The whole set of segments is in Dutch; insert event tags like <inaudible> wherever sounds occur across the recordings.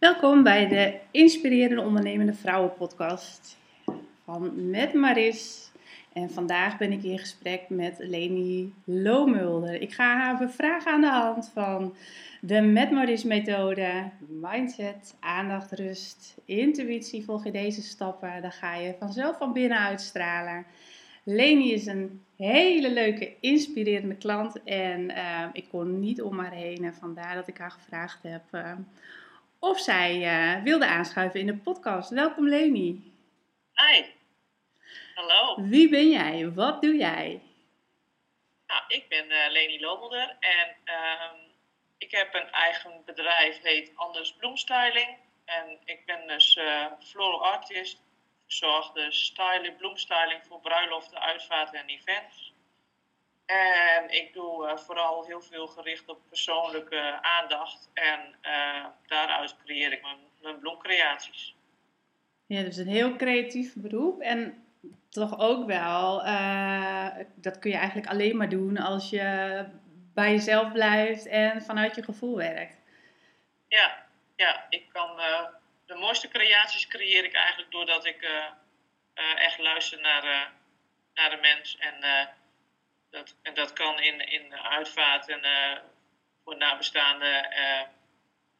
Welkom bij de Inspirerende Ondernemende Vrouwen podcast van Met Maris. En vandaag ben ik in gesprek met Leni Loomulder. Ik ga haar bevragen aan de hand van de Met Maris methode, mindset, aandacht, rust, intuïtie. Volg je deze stappen, dan ga je vanzelf van binnen uitstralen. Leni is een hele leuke, inspirerende klant en uh, ik kon niet om haar heen. En vandaar dat ik haar gevraagd heb uh, of zij uh, wilde aanschuiven in de podcast. Welkom Leni. Hi. Hallo. Wie ben jij? Wat doe jij? Nou, ik ben Leni Lomelder en ehm, ik heb een eigen bedrijf, heet Anders Bloemstyling. En ik ben dus floral artist verzorg de styling, bloemstyling voor bruiloften, uitvaarten en events. En ik doe uh, vooral heel veel gericht op persoonlijke aandacht. En uh, daaruit creëer ik mijn, mijn bloemcreaties. Ja, dus een heel creatief beroep. En toch ook wel, uh, dat kun je eigenlijk alleen maar doen als je bij jezelf blijft en vanuit je gevoel werkt. Ja, ja ik kan de mooiste creaties creëer ik eigenlijk doordat ik uh, echt luister naar, naar de mens. En, dat, en dat kan in, in uitvaart en voor nabestaanden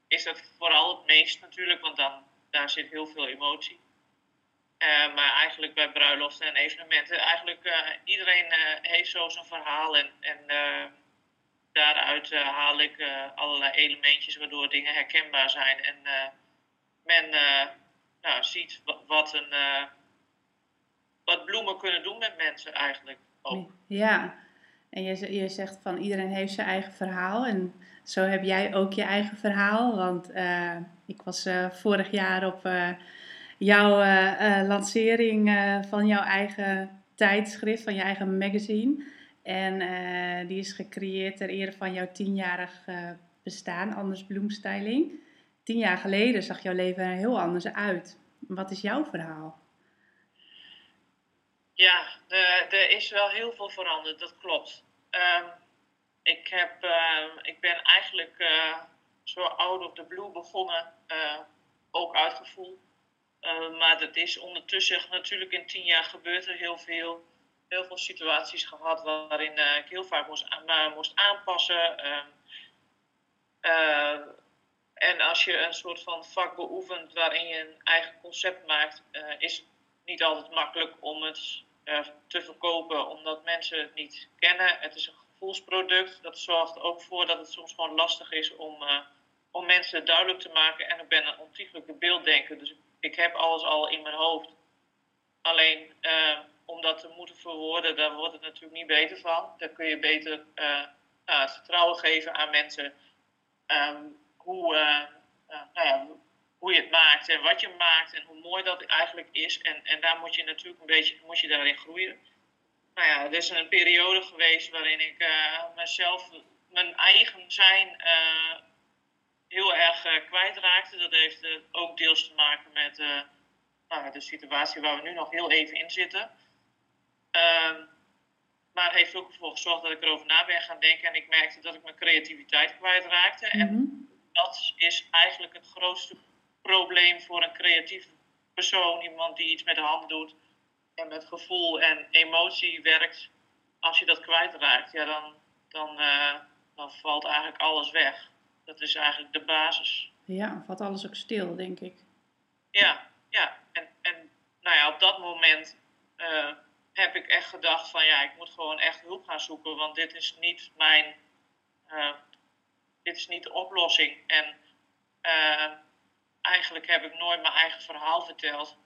is dat vooral het meest natuurlijk, want dan, daar zit heel veel emotie. maar eigenlijk bij bruiloften en evenementen, eigenlijk iedereen heeft zo zijn verhaal en, en daaruit haal ik allerlei elementjes waardoor dingen herkenbaar zijn. En men nou, ziet wat, een, wat bloemen kunnen doen met mensen eigenlijk ook. Ja, en je, je zegt van iedereen heeft zijn eigen verhaal. En zo heb jij ook je eigen verhaal. Want uh, ik was vorig jaar op jouw lancering van jouw eigen tijdschrift, van je eigen magazine. En die is gecreëerd ter ere van jouw tienjarig bestaan, Anders Bloemstyling tien jaar geleden zag jouw leven er heel anders uit. Wat is jouw verhaal? Ja, er is wel heel veel veranderd, dat klopt. Um, ik, heb, uh, ik ben eigenlijk uh, zo oud op de blue begonnen, uh, ook uitgevoeld. Ehm, maar dat is ondertussen natuurlijk in tien jaar gebeurd er heel veel. Heel veel situaties gehad waarin ik heel vaak moest, moest aanpassen. En als je een soort van vak beoefent waarin je een eigen concept maakt, is het niet altijd makkelijk om het te verkopen, omdat mensen het niet kennen. Het is een gevoelsproduct. Dat zorgt ook voor dat het soms gewoon lastig is om, uh, om mensen duidelijk te maken. En ik ben een ontiegelijke beelddenker, dus ik heb alles al in mijn hoofd. Alleen om dat te moeten verwoorden, daar wordt het natuurlijk niet beter van. Daar kun je beter het vertrouwen geven aan mensen. Um, hoe, uh, uh, nou ja, hoe je het maakt en wat je maakt en hoe mooi dat eigenlijk is. En, en daar moet je natuurlijk een beetje moet je daarin groeien. Nou ja, er is een periode geweest waarin ik uh, mezelf, mijn eigen zijn heel erg kwijtraakte. Dat heeft ook deels te maken met nou, de situatie waar we nu nog heel even in zitten. Ehm, maar heeft ook ervoor gezorgd dat ik erover na ben gaan denken. En ik merkte dat ik mijn creativiteit kwijtraakte. Mm -hmm. En mhm dat is eigenlijk het grootste probleem voor een creatieve persoon. Iemand die iets met de hand doet en met gevoel en emotie werkt. Als je dat kwijtraakt, ja, dan, dan, uh, dan valt eigenlijk alles weg. Dat is eigenlijk de basis. Ja, valt alles ook stil, denk ik. Ja, ja. En, en nou ja, op dat moment uh, heb ik echt gedacht van ja, ik moet gewoon echt hulp gaan zoeken. Want dit is niet mijn... Uh, dit is niet de oplossing. En eigenlijk heb ik nooit mijn eigen verhaal verteld.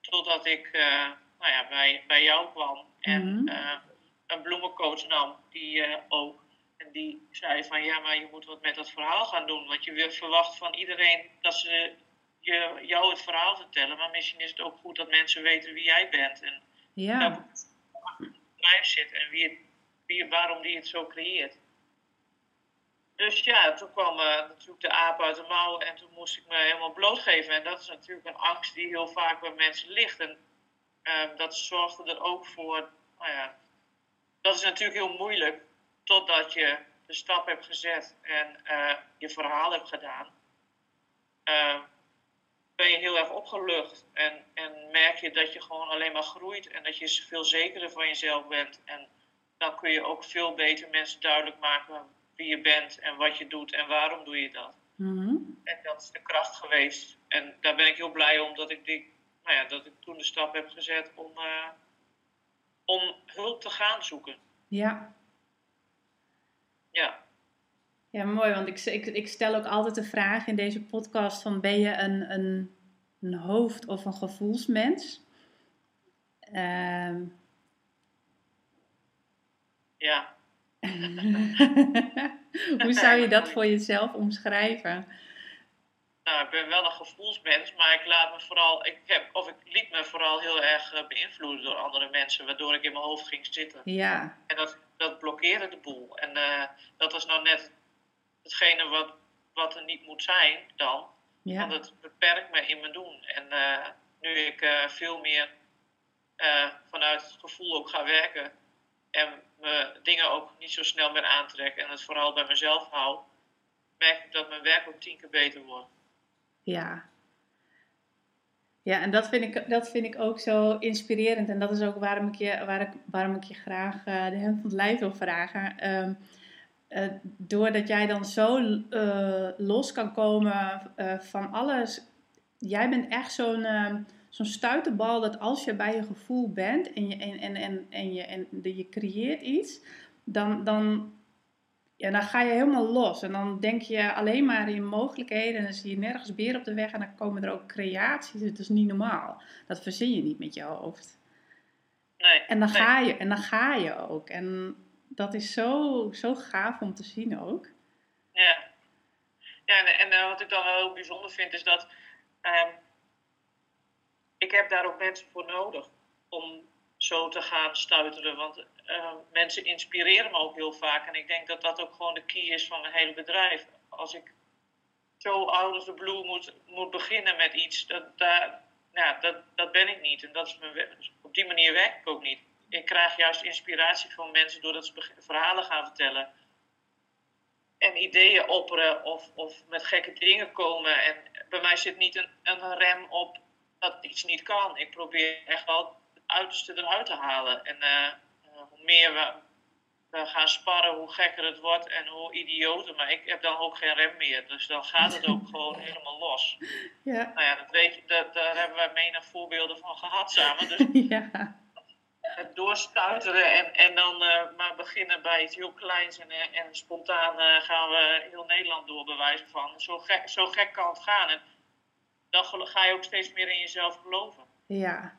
Totdat ik uh, nou ja, bij, bij jou kwam en mm -hmm. een bloemencoach nam, die ook. En die zei van ja, maar je moet wat met dat verhaal gaan doen. Want je verwacht van iedereen dat ze je, jou het verhaal vertellen. Maar misschien is het ook goed dat mensen weten wie jij bent. En ja. welke bedrijf zit en wie, wie, waarom die het zo creëert. Dus ja, toen kwam uh, natuurlijk de aap uit de mouw en toen moest ik me helemaal blootgeven. En dat is natuurlijk een angst die heel vaak bij mensen ligt. En uh, dat zorgde er ook voor, nou ja, dat is natuurlijk heel moeilijk totdat je de stap hebt gezet en uh, je verhaal hebt gedaan. ben je heel erg opgelucht. En, en merk je dat je gewoon alleen maar groeit en dat je veel zekerder van jezelf bent. En dan kun je ook veel beter mensen duidelijk maken wie je bent en wat je doet en waarom doe je dat. Mhm. En dat is de kracht geweest. En daar ben ik heel blij om dat ik, die, nou ja, dat ik toen de stap heb gezet om, eh, om hulp te gaan zoeken. Ja. Ja. Ja, mooi, want ik, ik, ik stel ook altijd de vraag in deze podcast van ben je een, een, een hoofd- of een gevoelsmens? Ehm Ja. <laughs> Hoe zou je dat voor jezelf omschrijven? Nou, ik ben wel een gevoelsmens, maar ik laat me vooral, ik heb, of ik liet me vooral heel erg eh, beïnvloeden door andere mensen, waardoor ik in mijn hoofd ging zitten. Ja, En dat, dat blokkeerde de boel. En eh, dat is nou net hetgene wat, wat er niet moet zijn dan. ja, Want het beperkt me in mijn doen. En eh, nu ik veel meer vanuit het gevoel ook ga werken en me dingen ook niet zo snel meer aantrek en het vooral bij mezelf hou, merk ik dat mijn werk ook tien keer beter wordt. ja. Ja, en dat vind, ik, dat vind ik ook zo inspirerend. En dat is ook waarom ik je, waar ik, waarom ik je graag eh, de hem van het lijf wil vragen. Ehm, eh, doordat jij dan zo eh, los kan komen van alles. Jij bent echt zo'n ehm, zo'n stuiterbal dat als je bij je gevoel bent en je, en, en, en, en je, en de- je creëert iets, dan, dan, ja, dan ga je helemaal los. En dan denk je alleen maar in mogelijkheden en dan zie je nergens beer op de weg en dan komen er ook creaties. Het is niet normaal. Dat verzin je niet met je hoofd. Nee, En dan nee. ga je, en dan ga je ook. En dat is zo, zo gaaf om te zien ook. Ja. Ja, en, en wat ik dan wel heel bijzonder vind is dat ehm, ik heb daar ook mensen voor nodig om zo te gaan stuiteren. Want eh, mensen inspireren me ook heel vaak. En ik denk dat dat ook gewoon de key is van mijn hele bedrijf. Als ik zo out of the blue moet, moet beginnen met iets, dat, daar, nou, dat, dat ben ik niet. En dat is mijn, op die manier werk ik ook niet. Ik krijg juist inspiratie van mensen doordat ze verhalen gaan vertellen en ideeën opperen of, of met gekke dingen komen. En bij mij zit niet een, een rem op dat iets niet kan. Ik probeer echt wel het uiterste eruit te halen. En eh, eh, hoe meer we, we gaan sparren, hoe gekker het wordt en hoe idioter. Maar ik heb dan ook geen rem meer. Dus dan gaat het ook <laughs> gewoon helemaal los. Ja, Nou ja, dat weet je, dat, daar hebben wij menig voorbeelden van gehad samen. Dus <laughs> ja, het doorstuiteren en, en dan eh, maar beginnen bij iets heel kleins en, en spontaan gaan we heel Nederland door bewijzen van. Zo gek, zo gek kan het gaan. En dan ga je ook steeds meer in jezelf geloven. ja.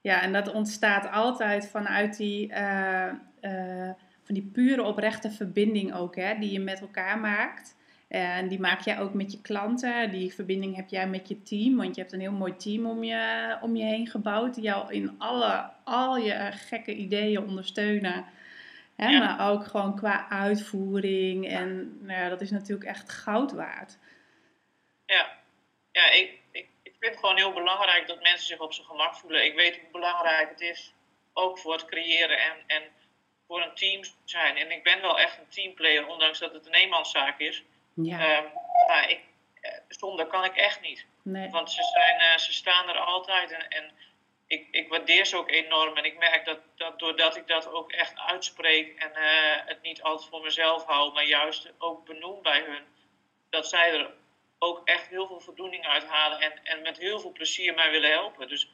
Ja, en dat ontstaat altijd vanuit die, eh, eh, van die pure oprechte verbinding ook, hè, die je met elkaar maakt. En die maak jij ook met je klanten. Die verbinding heb jij met je team. Want je hebt een heel mooi team om je, om je heen gebouwd. Die jou in alle, al je gekke ideeën ondersteunen. Hè, Ja. Maar ook gewoon qua uitvoering. En nou ja, dat is natuurlijk echt goud waard. Ja, ja ik, ik, ik vind het gewoon heel belangrijk dat mensen zich op zijn gemak voelen. Ik weet hoe belangrijk het is, ook voor het creëren en, en voor een team zijn. En ik ben wel echt een teamplayer, ondanks dat het een eenmanszaak is. Ja, Ehm, maar ik, eh, zonder kan ik echt niet. nee. Want ze, zijn, eh, ze staan er altijd en, en ik, ik waardeer ze ook enorm. En ik merk dat, dat doordat ik dat ook echt uitspreek en eh, het niet altijd voor mezelf hou, maar juist ook benoem bij hun, dat zij er ook echt heel veel voldoening uit halen en, en met heel veel plezier mij willen helpen. Dus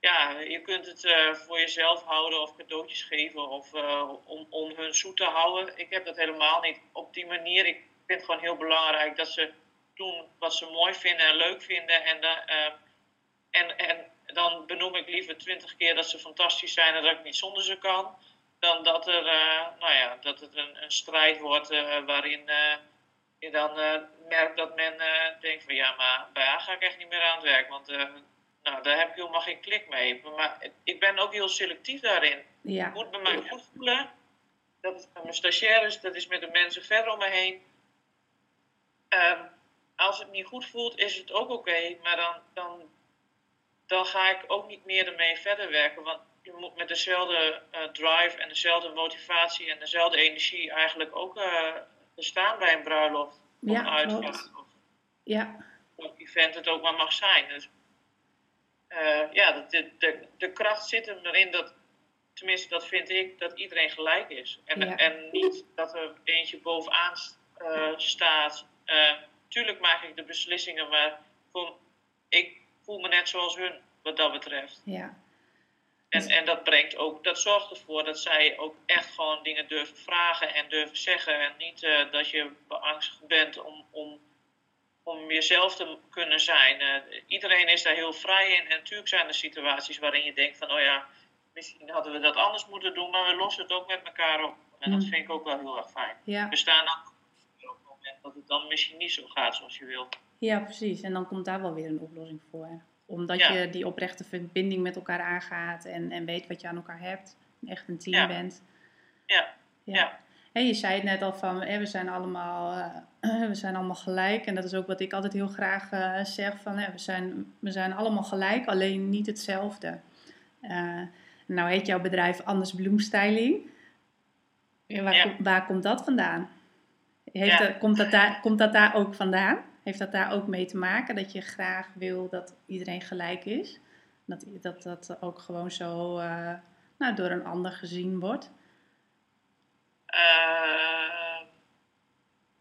ja, je kunt het eh, voor jezelf houden of cadeautjes geven of eh, om, om hun zoet te houden. Ik heb dat helemaal niet op die manier. Ik vind het gewoon heel belangrijk dat ze doen wat ze mooi vinden en leuk vinden. En, eh, en, en dan benoem ik liever twintig keer dat ze fantastisch zijn en dat ik niet zonder ze kan. Dan dat, er, nou ja, dat het een, een strijd wordt waarin je dan eh, merkt dat men eh, denkt van ja, maar bij haar ga ik echt niet meer aan het werk. Want eh, nou, daar heb ik helemaal geen klik mee. Maar ik ben ook heel selectief daarin. Ja, Het moet bij mij goed voelen. Dat is met mijn stagiaires, dat is met de mensen verder om me heen. Ehm, als het niet goed voelt, is het ook oké. maar dan, dan, dan ga ik ook niet meer ermee verder werken. Want je moet met dezelfde drive en dezelfde motivatie en dezelfde energie eigenlijk ook staan bij een bruiloft. Of Ja, uitvaart. Of ja, een vent het ook maar mag zijn. Dus uh, ja, de, de, de kracht zit erin dat, tenminste dat vind ik, dat iedereen gelijk is. En, en niet dat er eentje bovenaan uh, staat. Uh, tuurlijk maak ik de beslissingen, maar ik voel me net zoals hun wat dat betreft. Ja. En, en dat brengt ook, dat zorgt ervoor dat zij ook echt gewoon dingen durven vragen en durven zeggen. En niet uh, dat je beangstigd bent om, om, om jezelf te kunnen zijn. Uh, iedereen is daar heel vrij in. En natuurlijk zijn er situaties waarin je denkt van, oh ja, misschien hadden we dat anders moeten doen, maar we lossen het ook met elkaar op. En dat mm. vind ik ook wel heel erg fijn. Ja. We staan ook op het moment dat het dan misschien niet zo gaat zoals je wilt. Ja, precies. En dan komt daar wel weer een oplossing voor omdat je die oprechte verbinding met elkaar aangaat en, en weet wat je aan elkaar hebt. Echt een team bent. Ja. ja. En je zei het net al van, we, zijn allemaal, uh, <clears throat> we zijn allemaal gelijk. En dat is ook wat ik altijd heel graag uh, zeg. Van, we, zijn, we zijn allemaal gelijk, alleen niet hetzelfde. Uh, nou heet jouw bedrijf Anders Bloemstyling. Waar, ja. waar komt dat vandaan? Heeft dat, komt, dat daar, komt dat daar ook vandaan? Heeft dat daar ook mee te maken dat je graag wil dat iedereen gelijk is? Dat dat, dat ook gewoon zo uh, nou, door een ander gezien wordt? Uh,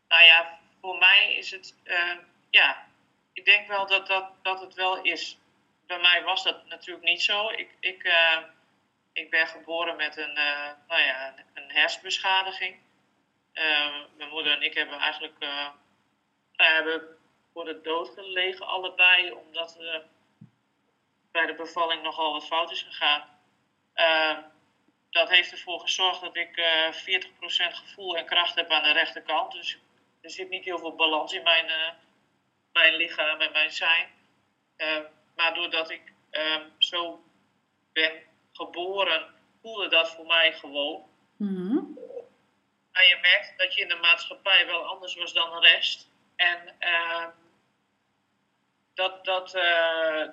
nou ja, voor mij is het, uh, ja, ik denk wel dat, dat, dat het wel is. Bij mij was dat natuurlijk niet zo. Ik, ik, ik ben geboren met een, nou ja, een hersenbeschadiging. mijn moeder en ik hebben eigenlijk we hebben voor de dood gelegen, allebei, omdat er bij de bevalling nogal wat fout is gegaan. Uh, dat heeft ervoor gezorgd dat ik uh, eh, 40% gevoel en kracht heb aan de rechterkant. Dus er zit niet heel veel balans in mijn, uh, mijn lichaam en mijn zijn. Ehm, maar doordat ik ehm, zo ben geboren, voelde dat voor mij gewoon. Mm En je merkt dat je in de maatschappij wel anders was dan de rest. En uh, dat, dat, uh,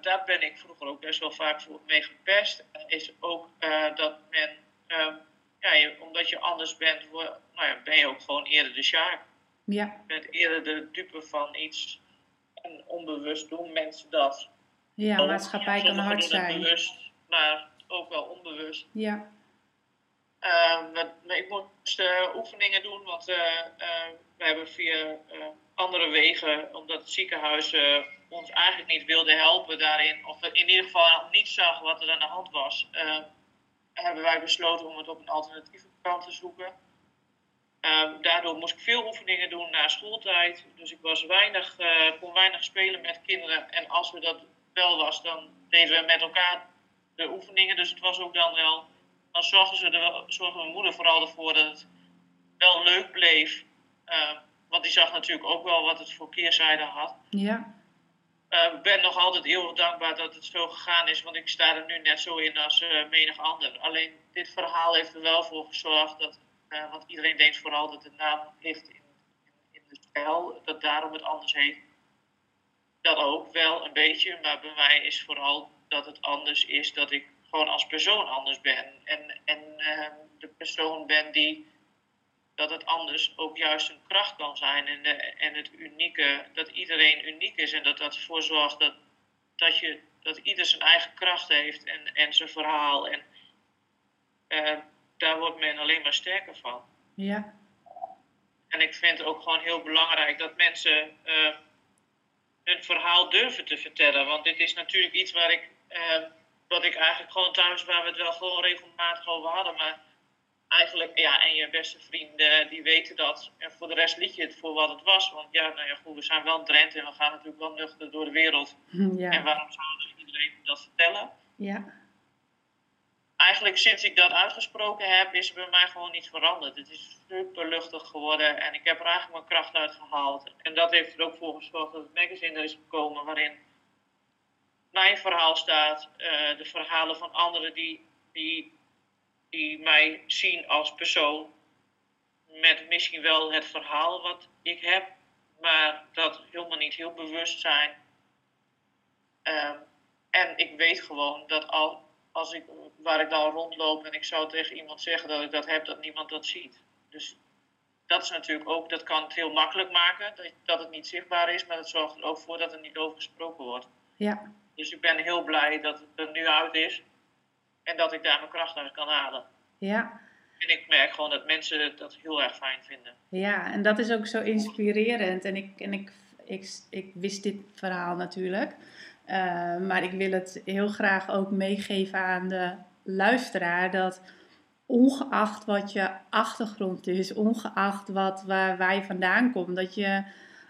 daar ben ik vroeger ook best wel vaak voor mee gepest. Is ook uh, dat men, uh, ja, je, omdat je anders bent, nou ja, ben je ook gewoon eerder de sjaak. Ja. Je bent eerder de dupe van iets. En onbewust doen mensen dat. Ja, ook, maatschappij kan hard zijn. Bewust, maar ook wel onbewust. Ja. we, ik moest oefeningen doen, want we hebben via andere wegen, omdat het ziekenhuis ons eigenlijk niet wilde helpen daarin, of in ieder geval niet zag wat er aan de hand was, uh, hebben wij besloten om het op een alternatieve kant te zoeken. Uh, daardoor moest ik veel oefeningen doen na schooltijd. Dus ik was weinig, kon weinig spelen met kinderen. En als we dat wel was, dan deden we met elkaar de oefeningen. Dus het was ook dan wel. Dan zorgde, ze zorgde mijn moeder vooral ervoor dat het wel leuk bleef. Want die zag natuurlijk ook wel wat het voor keerzijde had. Ja. Uh, ik ben nog altijd heel dankbaar dat het zo gegaan is, want ik sta er nu net zo in als uh, menig ander. Alleen dit verhaal heeft er wel voor gezorgd dat, uh, want iedereen denkt vooral dat de naam ligt in, in, in, de stijl, dat daarom het anders heet. Dat ook wel een beetje, maar bij mij is vooral dat het anders is, dat ik gewoon als persoon anders ben. En, en de persoon ben die dat het anders ook juist een kracht kan zijn en, de, en het unieke, dat iedereen uniek is en dat dat ervoor zorgt dat, dat, je, dat ieder zijn eigen kracht heeft en, en zijn verhaal. En uh, daar wordt men alleen maar sterker van. Ja. En ik vind het ook gewoon heel belangrijk dat mensen uh, hun verhaal durven te vertellen. Want dit is natuurlijk iets waar ik, uh, wat ik eigenlijk gewoon thuis, waar we het wel gewoon regelmatig over hadden, maar eigenlijk, ja, en je beste vrienden, die weten dat. En voor de rest liet je het voor wat het was. Want ja, nou ja, goed, we zijn wel Drenthe en we gaan natuurlijk wel nuchter door de wereld. <laughs> Ja. En waarom zou iedereen dat vertellen? Ja. Eigenlijk sinds ik dat uitgesproken heb, is er bij mij gewoon niets veranderd. Het is super luchtig geworden en ik heb er eigenlijk mijn kracht uit gehaald. En dat heeft er ook voor gezorgd dat het magazine er is gekomen waarin mijn verhaal staat, uh, de verhalen van anderen die, die die mij zien als persoon met misschien wel het verhaal wat ik heb, maar dat helemaal niet heel bewust zijn. Ehm, en ik weet gewoon dat al, als ik, waar ik dan rondloop en ik zou tegen iemand zeggen dat ik dat heb, dat niemand dat ziet. Dus dat is natuurlijk ook, dat kan het heel makkelijk maken, dat, dat het niet zichtbaar is, maar dat zorgt er ook voor dat er niet over gesproken wordt. Ja. Dus ik ben heel blij dat het er nu uit is en dat ik daar mijn kracht uit kan halen. Ja. En ik merk gewoon dat mensen dat heel erg fijn vinden. Ja, en dat is ook zo inspirerend. En ik, en ik, ik, ik wist dit verhaal natuurlijk. Uh, maar ik wil het heel graag ook meegeven aan de luisteraar. Dat ongeacht wat je achtergrond is, ongeacht wat, waar, waar je vandaan komt, dat je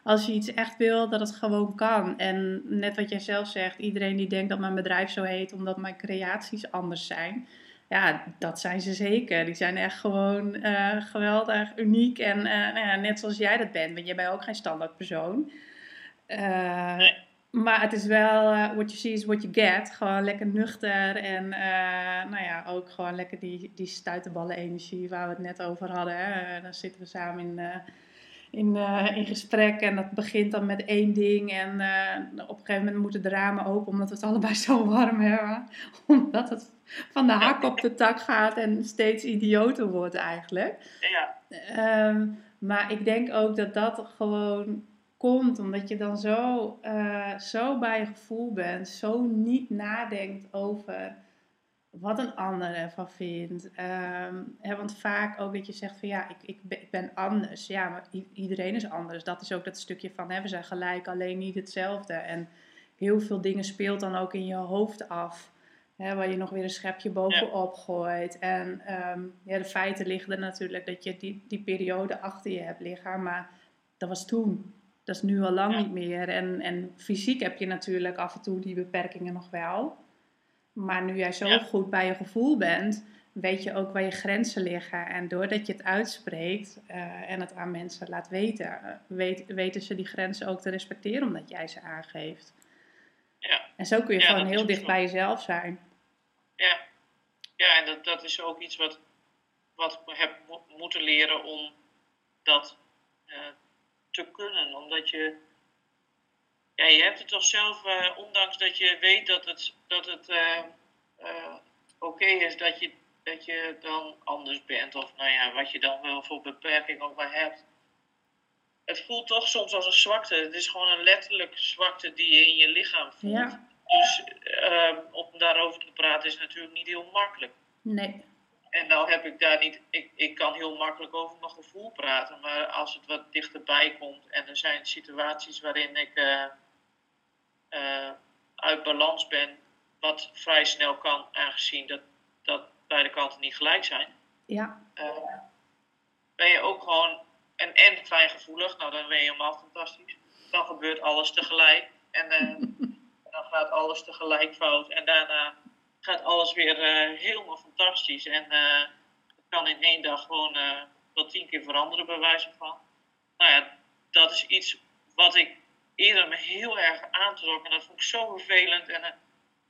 als je iets echt wil, dat het gewoon kan. En net wat jij zelf zegt, iedereen die denkt dat mijn bedrijf zo heet omdat mijn creaties anders zijn. Ja, dat zijn ze zeker. Die zijn echt gewoon uh, geweldig, uniek en uh, nou ja, net zoals jij dat bent. Want jij bent ook geen standaard persoon. Uh, maar het is wel, what you see is what you get. Gewoon lekker nuchter en nou ja, ook gewoon lekker die, die stuitenballen energie waar we het net over hadden. Hè. Dan zitten we samen in, uh, in, in gesprek en dat begint dan met één ding. En op een gegeven moment moeten de ramen open omdat we het allebei zo warm hebben. <laughs> Omdat het van de hak op de tak gaat en steeds idioter wordt eigenlijk. Ja. Um, maar ik denk ook dat dat gewoon komt omdat je dan zo, uh, zo bij je gevoel bent, zo niet nadenkt over wat een ander ervan vindt. Um, hè, want vaak ook dat je zegt van ja, ik, ik, ben, ik ben anders. Ja, maar iedereen is anders. Dat is ook dat stukje van hè, we zijn gelijk, alleen niet hetzelfde. En heel veel dingen speelt dan ook in je hoofd af. Hè, waar je nog weer een schepje bovenop ja. gooit. En um, ja, de feiten liggen er natuurlijk dat je die, die periode achter je hebt liggen. Maar dat was toen. Dat is nu al lang Ja. niet meer. En, en fysiek heb je natuurlijk af en toe die beperkingen nog wel. Maar nu jij zo Ja. goed bij je gevoel bent, weet je ook waar je grenzen liggen. En doordat je het uitspreekt eh, en het aan mensen laat weten, eh, weet, weten ze die grenzen ook te respecteren omdat jij ze aangeeft. Ja. En zo kun je Ja, gewoon heel dicht bij jezelf zijn. Ja, ja en dat, dat is ook iets wat, wat ik heb mo- moeten leren om dat eh, te kunnen. Omdat je, ja, je hebt het toch zelf, eh, ondanks dat je weet dat het, dat het eh, eh, oké is dat je, dat je dan anders bent. Of nou ja, wat je dan wel voor beperking ook maar hebt. Het voelt toch soms als een zwakte. Het is gewoon een letterlijke zwakte die je in je lichaam voelt. Ja. Dus ehm, om daarover te praten is natuurlijk niet heel makkelijk. Nee. En nou heb ik daar niet, ik, ik kan heel makkelijk over mijn gevoel praten, maar als het wat dichterbij komt en er zijn situaties waarin ik eh, uit balans ben, wat vrij snel kan, aangezien dat, dat beide kanten niet gelijk zijn, Ja. eh, ben je ook gewoon en, en fijngevoelig, nou dan ben je helemaal fantastisch. Dan gebeurt alles tegelijk en eh, <laughs> dan gaat alles tegelijk fout en daarna gaat alles weer helemaal fantastisch. En het kan in één dag gewoon wel tien keer veranderen bij wijze van. Nou ja, dat is iets wat ik eerder me heel erg aantrok en dat vond ik zo vervelend en eh,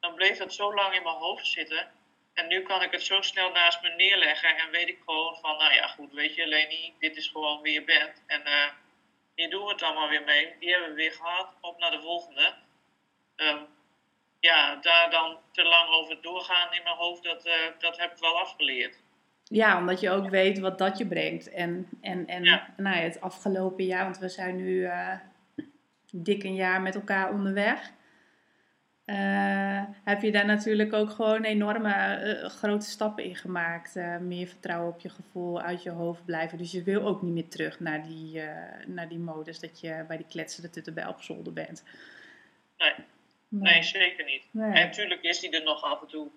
dan bleef dat zo lang in mijn hoofd zitten. En nu kan ik het zo snel naast me neerleggen en weet ik gewoon van, nou ja, goed, weet je, Leni, dit is gewoon wie je bent. En eh, hier doen we het allemaal weer mee. Die hebben we weer gehad. Op naar de volgende. Ehm, ja, daar dan te lang over doorgaan in mijn hoofd, dat, eh, dat heb ik wel afgeleerd. Ja, omdat je ook weet wat dat je brengt. En, en, en Ja. nou ja, het afgelopen jaar, want we zijn nu dik een jaar met elkaar onderweg. eh, heb je daar natuurlijk ook gewoon enorme eh, grote stappen in gemaakt. Eh, meer vertrouwen op je gevoel, uit je hoofd blijven. Dus je wil ook niet meer terug naar die, eh, naar die modus dat je bij die kletsende tuttenbel op zolder bent. Nee. Nee, zeker niet. Nee. En natuurlijk is die er nog af en toe.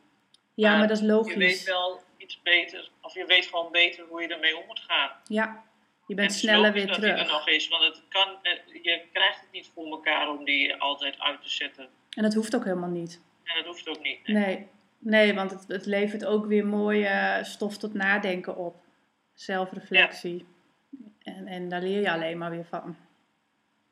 Ja, maar maar dat is Je weet logisch. wel iets beter, of je weet gewoon beter hoe je ermee om moet gaan. Ja, je En bent sneller weer dat er terug. nog is, want het kan, eh, je krijgt het niet voor elkaar om die altijd uit te zetten. En dat hoeft ook helemaal niet. En dat hoeft ook niet. Nee, nee want het, het levert ook weer mooie stof tot nadenken op. Zelfreflectie. En, en daar leer je alleen maar weer van.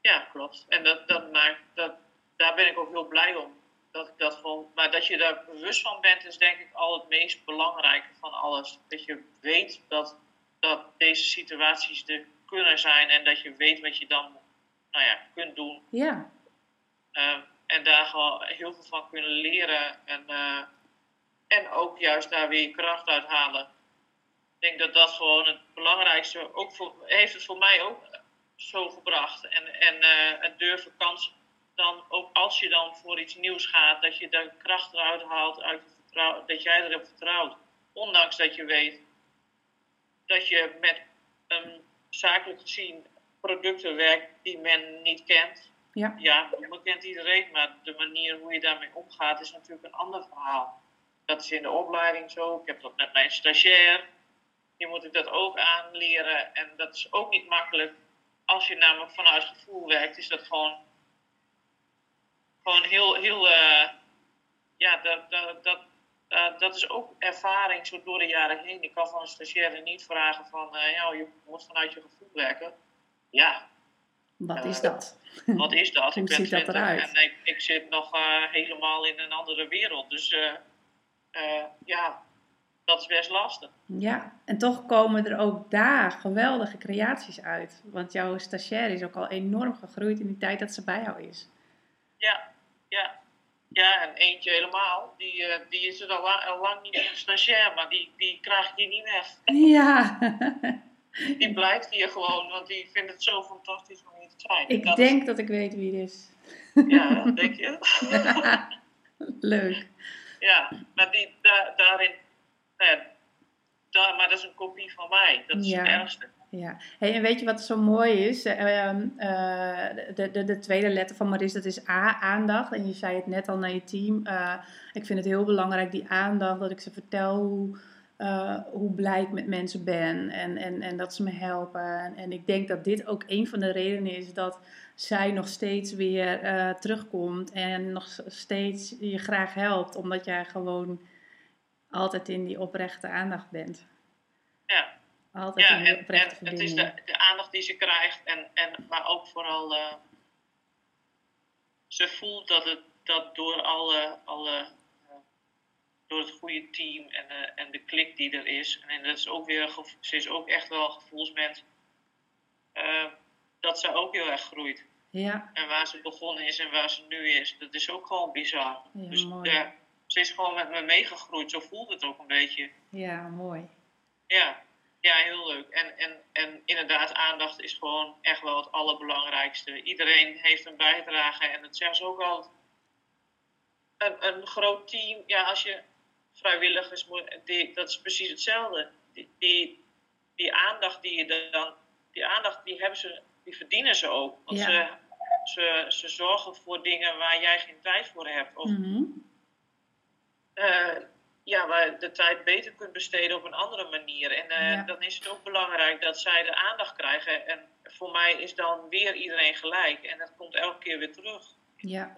Ja, klopt. En dat, dat maakt, dat, daar ben ik ook heel blij om. Dat ik dat gewoon, maar dat je daar bewust van bent, is denk ik al het meest belangrijke van alles. Dat je weet dat, dat deze situaties er kunnen zijn en dat je weet wat je dan nou ja, kunt doen. Ja, Ehm, en daar gewoon heel veel van kunnen leren. En, eh, en ook juist daar weer je kracht uit halen. Ik denk dat dat gewoon het belangrijkste, ook voor, heeft het voor mij ook zo gebracht. En, en uh, het durven kans, dan ook als je dan voor iets nieuws gaat, dat je de kracht eruit haalt, uit dat jij erop vertrouwt. Ondanks dat je weet dat je met een zakelijk gezien producten werkt die men niet kent. Ja. ja, men kent iedereen, maar de manier hoe je daarmee omgaat is natuurlijk een ander verhaal. Dat is in de opleiding zo. Ik heb dat met mijn stagiair. Die moet ik dat ook aanleren. En dat is ook niet makkelijk. Als je namelijk vanuit gevoel werkt, is dat gewoon, gewoon heel, heel uh, ja, dat, dat, dat, uh, dat is ook ervaring zo door de jaren heen. Ik kan van een stagiaire niet vragen van, uh, ja, je moet vanuit je gevoel werken. Ja. Wat is dat? Wat is dat? <laughs> Hoe ik ben ziet dat 20 eruit? en ik, ik zit nog helemaal in een andere wereld. Dus ja, dat is best lastig. Ja, en toch komen er ook daar geweldige creaties uit. Want jouw stagiair is ook al enorm gegroeid in die tijd dat ze bij jou is. Ja, ja. Ja, en eentje helemaal. Die, uh, die is er al lang, al lang niet meer een stagiair, maar die, die krijg je niet weg. Ja. <laughs> die blijft hier gewoon, want die vindt het zo fantastisch om hier te zijn. Ik dat denk is... dat ik weet wie het is. Ja, denk je? <laughs> Leuk. Ja, maar die, da, daarin, nou ja, daar, maar dat is een kopie van mij. Dat is Ja. het ergste. Ja, en weet je wat zo mooi is? Ehm, eh, de, de, de tweede letter van Maris, dat is A, aandacht. En je zei het net al naar je team. Eh, ik vind het heel belangrijk, die aandacht, dat ik ze vertel hoe, eh, hoe blij ik met mensen ben. En, en, en dat ze me helpen. En, en ik denk dat dit ook een van de redenen is dat zij nog steeds weer eh, terugkomt. En nog steeds je graag helpt, omdat jij gewoon altijd in die oprechte aandacht bent. Ja. Altijd Ja, en, oprechte en het is de, de aandacht die ze krijgt, en, en, maar ook vooral, eh, ze voelt dat het dat door alle, alle eh, door het goede team en, eh, en de klik die er is, en dat is ook weer, ze is ook echt wel gevoelsmens, dat ze ook heel erg groeit. Ja, En waar ze begonnen is en waar ze nu is, dat is ook gewoon bizar. Ja, dus mooi. ja, ze is gewoon met me meegegroeid, zo voelt het ook een beetje. ja, mooi. Ja, ja heel leuk. En, en, en inderdaad, aandacht is gewoon echt wel het allerbelangrijkste. Iedereen heeft een bijdrage en dat zeggen ze ook al. Een, een groot team, ja, als je vrijwilligers moet, die, dat is precies hetzelfde. Die, die, die aandacht die je dan, die aandacht die hebben ze, die verdienen ze ook. Want Ja. ze, ze, ze zorgen voor dingen waar jij geen tijd voor hebt. Of Mhm. eh, ja, waar de tijd beter kunt besteden op een andere manier. En eh, Ja. dan is het ook belangrijk dat zij de aandacht krijgen. En voor mij is dan weer iedereen gelijk. En dat komt elke keer weer terug. Ja,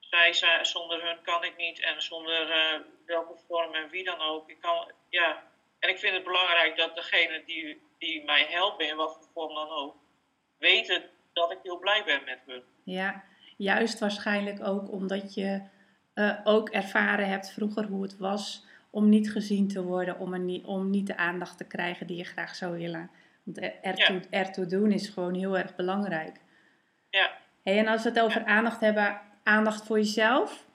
Zij, zij zonder hun kan ik niet. En zonder eh, welke vorm en wie dan ook. Ik kan, ja. En ik vind het belangrijk dat degene die, die mij helpen, in wat voor vorm dan ook, weten dat ik heel blij ben met hun. ja. Juist waarschijnlijk ook omdat je eh, ook ervaren hebt vroeger hoe het was om niet gezien te worden, om, niet, om niet de aandacht te krijgen die je graag zou willen. Want er- ertoe, ertoe doen is gewoon heel erg belangrijk. Ja. Hey, en als we het over Ja. aandacht hebben, aandacht voor jezelf.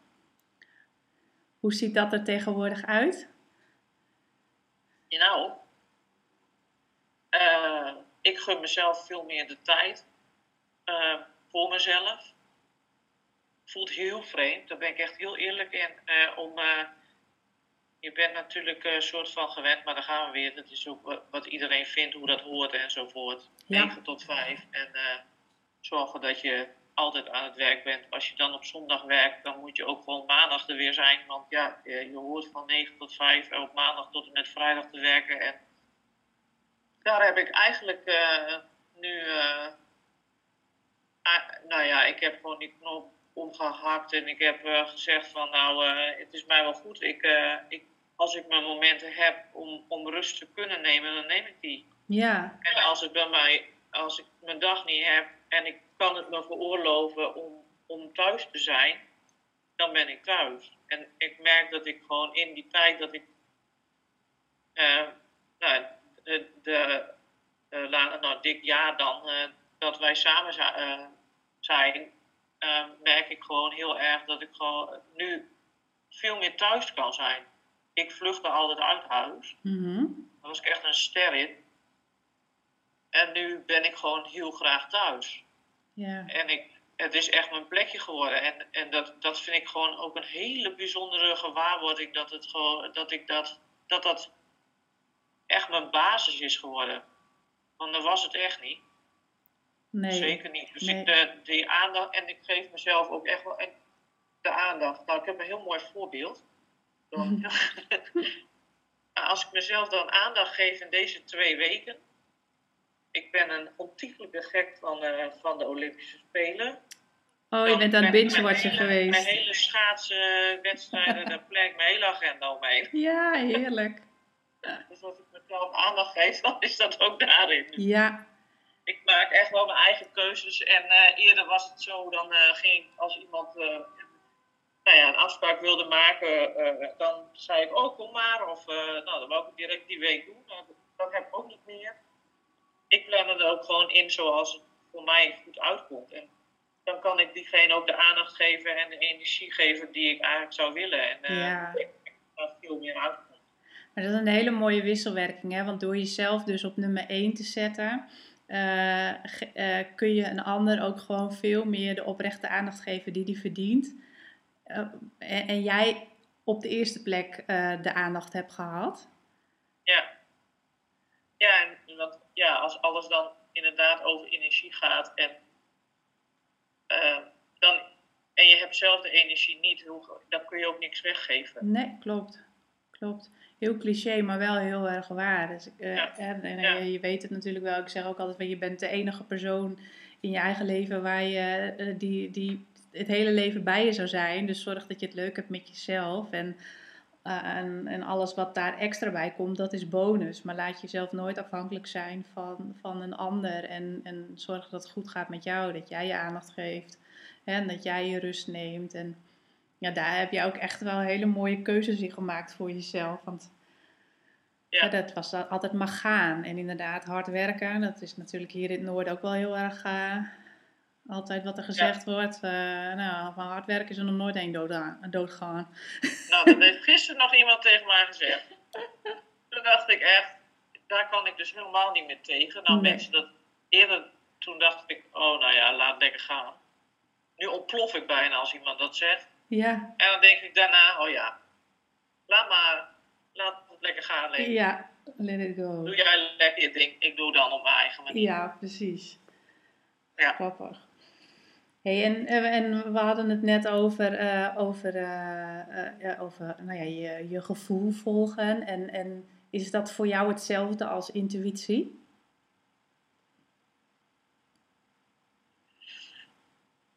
Hoe ziet dat er tegenwoordig uit? Nou, eh, ik gun mezelf veel meer de tijd eh, voor mezelf. Voelt heel vreemd, daar ben ik echt heel eerlijk in. eh, om, eh, je bent natuurlijk een soort van gewend, maar daar gaan we weer. Dat is ook wat, iedereen vindt, hoe dat hoort enzovoort. Ja. 9 tot 5. En eh, zorgen dat je altijd aan het werk bent. Als je dan op zondag werkt, dan moet je ook gewoon maandag er weer zijn. Want ja, eh, je hoort van 9 tot 5 en op maandag tot en met vrijdag te werken. En daar heb ik eigenlijk eh, nu. eh, nou ja, ik heb gewoon die knop omgehakt en ik heb eh, gezegd van nou, eh, het is mij wel goed. Ik, eh, ik, als ik mijn momenten heb om, om rust te kunnen nemen, dan neem ik die. Ja, En als ik bij mij, als ik mijn dag niet heb en ik kan het me veroorloven om, om thuis te zijn, dan ben ik thuis. En ik merk dat ik gewoon in die tijd dat ik, eh, nou, de, de, de nou, dik jaar dan, dat wij samen zi- zijn, eh, merk ik gewoon heel erg dat ik gewoon nu veel meer thuis kan zijn. Ik vluchtte altijd uit huis. mhm. Daar was ik echt een ster in. En nu ben ik gewoon heel graag thuis. Ja. En ik, het is echt mijn plekje geworden. En, en dat, dat vind ik gewoon ook een hele bijzondere gewaarwording. Dat, het gewoon, dat, ik dat, dat dat echt mijn basis is geworden. Want dat was het echt niet. Nee. Zeker niet. Dus Nee. ik, de, die aandacht, en ik geef mezelf ook echt wel de aandacht. Nou, ik heb een heel mooi voorbeeld. Mhm. <laughs> Als ik mezelf dan aandacht geef in deze twee weken. Ik ben een ontiegelijke gek van, eh, van de Olympische Spelen. Oh, je bent aan het binge-watchen mijn hele- Mijn geweest. hele schaatswedstrijden, <laughs> daar plek mijn hele agenda omheen. Ja, heerlijk. Dus als ik mezelf aandacht geef, dan is dat ook daarin. Ja, ik maak echt wel mijn eigen keuzes. En eh, eerder was het zo, dan eh, ging als iemand eh, nou ja, een afspraak wilde maken, dan zei ik, oh kom maar. Of nou, dan wou ik het direct die week doen. Nou, dat heb ik ook niet meer. Ik plan het ook gewoon in zoals het voor mij goed uitkomt. En dan kan ik diegene ook de aandacht geven en de energie geven die ik eigenlijk zou willen. En Ja. ik dat er veel meer uitkomt. maar dat is een hele mooie wisselwerking, hè? Want door jezelf dus op nummer 1 te zetten, eh, eh, kun je een ander ook gewoon veel meer de oprechte aandacht geven die die verdient. Eh, en, en jij op de eerste plek de aandacht hebt gehad. Ja. Ja, en want, ja, als alles dan inderdaad over energie gaat en, dan, en je hebt zelf de energie niet, dan kun je ook niks weggeven. Nee, klopt. Klopt. Heel cliché, maar wel heel erg waar. Dus, eh, Ja. en, en, Ja. eh, je weet het natuurlijk wel. Ik zeg ook altijd, van, je bent de enige persoon in je eigen leven waar je eh, die, die het hele leven bij je zou zijn. Dus zorg dat je het leuk hebt met jezelf. En, en, en alles wat daar extra bij komt, dat is bonus. Maar laat jezelf nooit afhankelijk zijn van, van een ander. En, en zorg dat het goed gaat met jou. Dat jij je aandacht geeft. En dat jij je rust neemt. En ja, daar heb je ook echt wel hele mooie keuzes in gemaakt voor jezelf. Want Ja. ja, dat was dat altijd maar gaan. En inderdaad, hard werken. Dat is natuurlijk hier in het noorden ook wel heel erg... eh, altijd wat er gezegd wordt. eh, nou, van hard werken is er nog nooit één dood, aan- doodgaan. Nou, dat heeft gisteren nog iemand tegen mij gezegd. <laughs> Toen dacht ik echt, daar kan ik dus helemaal niet meer tegen. Nou, Nee. mensen dat eerder, toen dacht ik, oh nou ja, laat lekker gaan. Nu ontplof ik bijna als iemand dat zegt. Ja, En dan denk ik daarna, oh ja, laat maar, laat het lekker gaan. Leven. ja, let it go. Doe jij lekker je ding, ik doe dan op mijn eigen manier. Ja, precies. Ja. Grappig. Hey, en, eh, en we hadden het net over, eh, over, eh, over nou ja, je, je gevoel volgen. En, en is dat voor jou hetzelfde als intuïtie?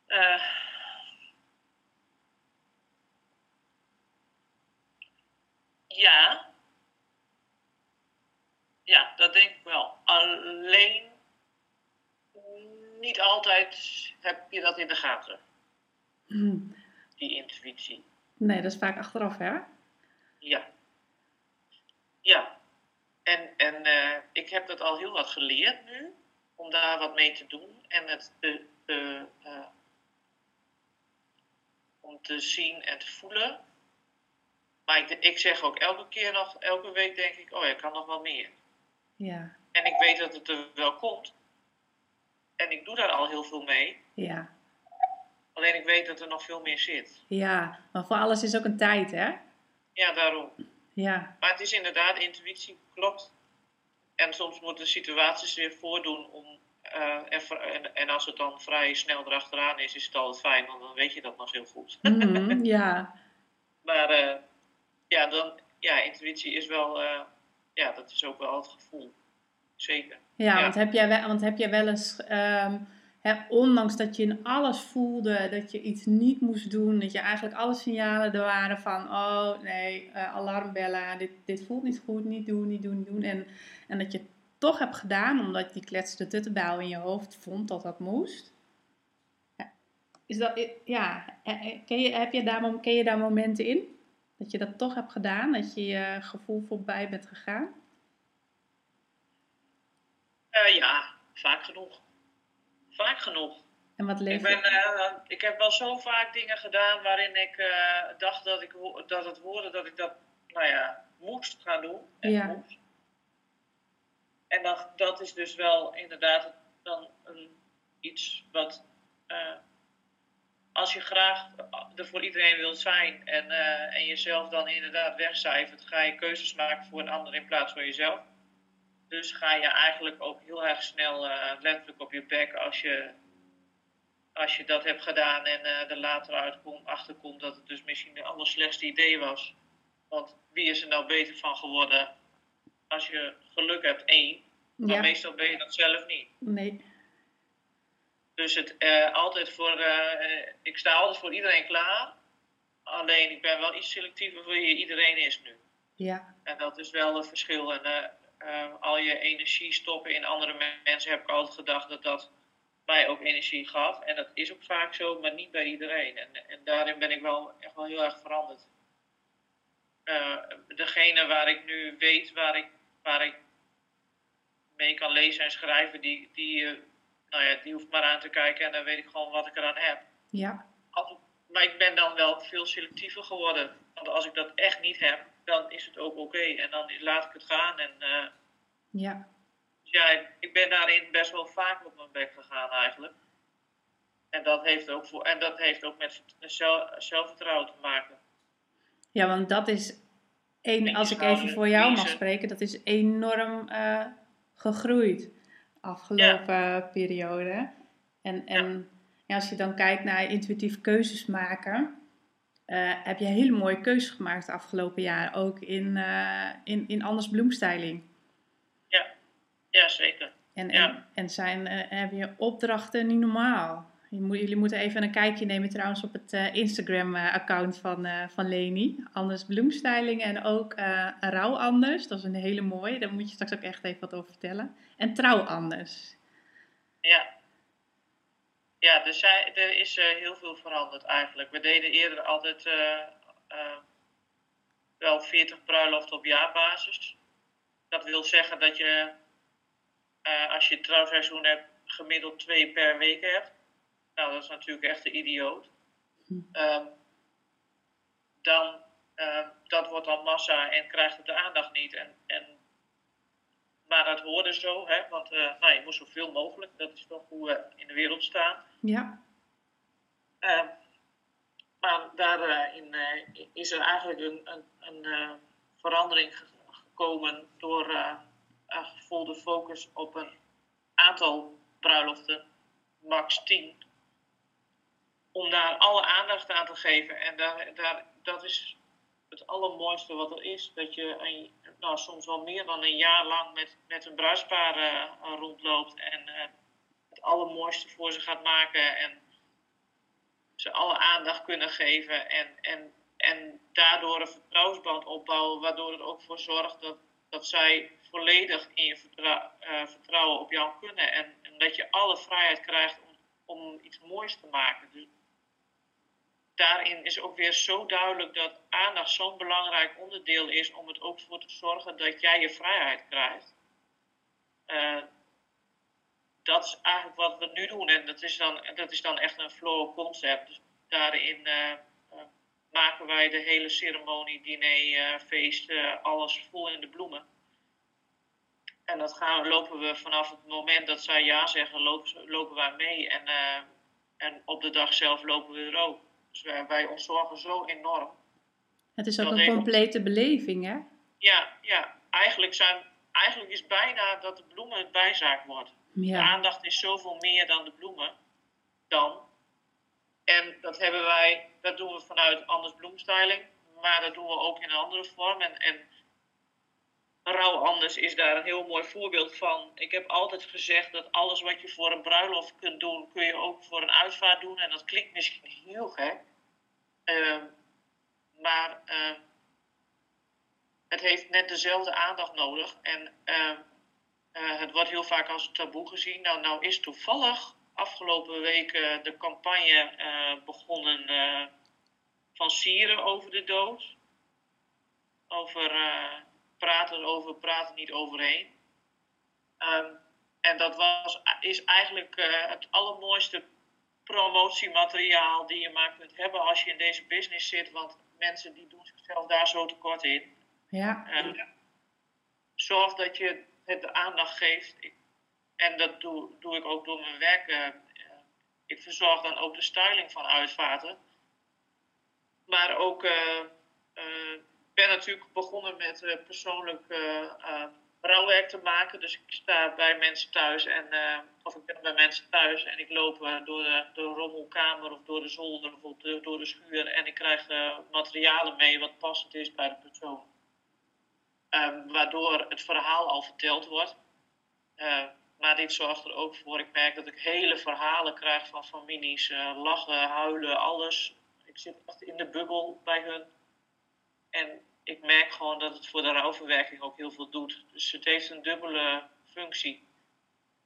Eh, ja. Ja, dat denk ik wel. Alleen niet altijd heb je dat in de gaten, Hm. die intuïtie. Nee, dat is vaak achteraf, hè? Ja. Ja. En, en eh, ik heb dat al heel wat geleerd nu, om daar wat mee te doen en het te, te, eh, om te zien en te voelen. Maar ik, ik zeg ook elke keer nog, elke week denk ik, oh ja, ik kan nog wel meer. Ja, En ik weet dat het er wel komt. En ik doe daar al heel veel mee. ja, Alleen ik weet dat er nog veel meer zit. ja. Maar voor alles is ook een tijd, hè? Ja, daarom. Ja, Maar het is inderdaad, intuïtie klopt. En soms moeten situaties weer voordoen om. eh, en, en als het dan vrij snel erachteraan is, is het altijd fijn, want dan weet je dat nog heel goed. Mhm, <laughs> ja. Maar eh, ja, dan, ja, intuïtie is wel. eh, ja, dat is ook wel het gevoel. Zeker. Ja, Ja. Want, heb jij wel, want heb jij wel eens, ehm, hè, ondanks dat je in alles voelde dat je iets niet moest doen, dat je eigenlijk alle signalen er waren van, oh nee, eh, alarmbellen, dit, dit voelt niet goed, niet doen, niet doen, niet doen. En, en dat je het toch hebt gedaan, omdat je die kletste tuttenbouw in je hoofd vond dat dat moest. Ja. Is dat, ja, eh, ken je, heb je daar, ken je daar momenten in? Dat je dat toch hebt gedaan, dat je je gevoel voorbij bent gegaan? Eh, ja, vaak genoeg. Vaak genoeg. En wat Ik, leeft ben, eh, ik heb wel zo vaak dingen gedaan waarin ik eh, dacht dat, ik, dat het hoorde dat ik dat, nou ja, moest gaan doen. En Ja. moest. en dan, dat is dus wel inderdaad dan een, iets wat, als je graag er voor iedereen wilt zijn en, uh, en jezelf dan inderdaad wegcijfert, ga je keuzes maken voor een ander in plaats van jezelf. Dus ga je eigenlijk ook heel erg snel uh, letterlijk op je bek als je, als je dat hebt gedaan en er later uitkomt, achterkomt dat het dus misschien de allerslechtste idee was. Want wie is er nou beter van geworden als je geluk hebt, één. Maar meestal ben je dat zelf niet. Nee. Dus het, uh, altijd voor, uh, ik sta altijd voor iedereen klaar. Alleen ik ben wel iets selectiever voor wie iedereen is nu. Ja. En dat is wel het verschil. En uh, al je energie stoppen in andere mensen heb ik altijd gedacht dat dat mij ook energie gaf. En dat is ook vaak zo, maar niet bij iedereen. En, en daarin ben ik wel echt wel heel erg veranderd. degene waar ik nu weet waar ik, waar ik mee kan lezen en schrijven, die, die, nou ja, die hoeft maar aan te kijken en dan weet ik gewoon wat ik eraan heb. Ja. maar ik ben dan wel veel selectiever geworden. Want als ik dat echt niet heb, dan is het ook oké. En dan laat ik het gaan. En, uh, ja. Dus ja, ik ben daarin best wel vaak op mijn bek gegaan eigenlijk. En dat heeft ook, voor, en dat heeft ook met zelf, zelfvertrouwen te maken. Ja, want dat is, een, als ik even voor jou mag spreken, dat is enorm uh, gegroeid afgelopen periode. En, en ja. als je dan kijkt naar intuïtief keuzes maken, uh, heb je hele mooie keuzes gemaakt de afgelopen jaar, ook in, uh, in, in Anders Bloemstyling. Ja, ja zeker. En, en, en zijn, uh, heb je opdrachten niet normaal. Jullie moeten even een kijkje nemen trouwens op het uh, Instagram-account van, uh, van Leni. Anders bloemstyling en ook uh, Anders. Dat is een hele mooie. Daar moet je straks ook echt even wat over vertellen. En Trouw Anders. Ja. Ja, er, er is heel veel veranderd eigenlijk. We deden eerder altijd wel 40 bruiloften op jaarbasis. Dat wil zeggen dat je, als je trouwseizoen hebt, gemiddeld twee per week hebt. Nou, dat is natuurlijk echt de idioot. Um, dan, um, dat wordt dan massa en krijgt het de aandacht niet. En, en, maar dat hoorde zo, hè, want uh, nou, je moet zoveel mogelijk. Dat is toch hoe we in de wereld staan. Ja. Um, maar daarin uh, uh, is er eigenlijk een, een, een verandering gekomen door uh, vol de focus op een aantal bruiloften, max 10 om daar alle aandacht aan te geven. En daar, daar, dat is het allermooiste wat er is. Dat je een, nou, soms wel meer dan een jaar lang met, met een bruispaar uh, rondloopt en uh, het allermooiste voor ze gaat maken. En ze alle aandacht kunnen geven. En, en, en daardoor een vertrouwensband opbouwen. Waardoor het ook voor zorgt dat, dat zij volledig in je uh, vertrouwen op jou kunnen. En, en, dat je alle vrijheid krijgt om, om iets moois te maken. Dus daarin is ook weer zo duidelijk dat aandacht zo'n belangrijk onderdeel is om er ook voor te zorgen dat jij je vrijheid krijgt. Uh, dat is eigenlijk wat we nu doen en dat is dan, dat is dan echt een flow concept. Dus daarin uh, uh, maken wij de hele ceremonie, diner, feest, alles vol in de bloemen. En dat gaan, lopen we vanaf het moment dat zij ja zeggen, lopen, lopen wij mee. En, en op de dag zelf lopen we er ook. Dus wij, wij ontzorgen zo enorm. Het is ook een complete beleving, hè? Ja, ja. Eigenlijk, zijn, eigenlijk is bijna dat de bloemen het bijzaak wordt. Ja. De aandacht is zoveel meer dan de bloemen. Dan. En dat hebben wij, dat doen we vanuit Anders Bloemstyling. Maar dat doen we ook in een andere vorm. En, en Rauw Anders is daar een heel mooi voorbeeld van. Ik heb altijd gezegd dat alles wat je voor een bruiloft kunt doen, kun je ook voor een uitvaart doen. En dat klinkt misschien heel gek. Uh, maar uh, het heeft net dezelfde aandacht nodig. En uh, het wordt heel vaak als taboe gezien. Nou, nou is toevallig afgelopen week de campagne begonnen van Sieren over de dood. Over praten over, praten niet overheen. En dat was, is eigenlijk het allermooiste promotiemateriaal die je maar kunt hebben als je in deze business zit. Want mensen die doen zichzelf daar zo tekort in. Ja. Um, zorg dat je het de aandacht geeft. Ik, en dat doe, doe ik ook door mijn werk. Uh, ik verzorg dan ook de styling van uitvaarten. Maar ook uh, ben natuurlijk begonnen met persoonlijk rouwwerk te maken. Dus ik sta bij mensen thuis en of ik ben bij mensen thuis en ik loop door, de, door de rommelkamer of door de zolder of door, de schuur en ik krijg materialen mee wat passend is bij de persoon. Um, waardoor het verhaal al verteld wordt. Uh, maar dit zorgt er ook voor, ik merk dat ik hele verhalen krijg van families. Lachen, huilen, alles. Ik zit echt in de bubbel bij hun. En ik merk gewoon dat het voor de rouwverwerking ook heel veel doet. Dus het heeft een dubbele functie.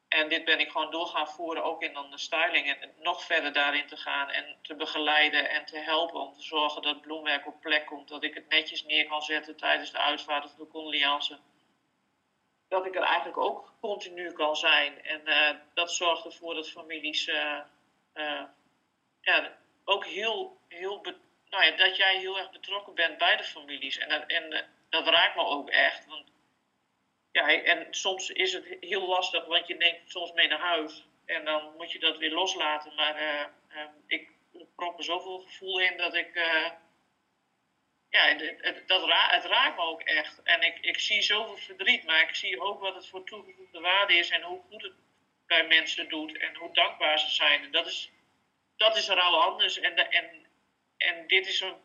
En dit ben ik gewoon door gaan voeren, ook in dan de styling. En nog verder daarin te gaan en te begeleiden en te helpen om te zorgen dat bloemwerk op plek komt. Dat ik het netjes neer kan zetten tijdens de uitvaart of de. Dat ik er eigenlijk ook continu kan zijn. En uh, dat zorgt ervoor dat families uh, uh, ja, ook heel, heel nou dat jij heel erg betrokken bent bij de families. En, en dat raakt me ook echt. Want ja, en soms is het heel lastig, want je neemt soms mee naar huis. En dan moet je dat weer loslaten. Maar uh, uh, ik prop er zoveel gevoel in dat ik. Uh, ja, het, het, dat raakt me ook echt. En ik, ik zie zoveel verdriet, maar ik zie ook wat het voor toegevoegde waarde is en hoe goed het bij mensen doet en hoe dankbaar ze zijn. En dat is, dat is rouw anders. En, en, en dit is een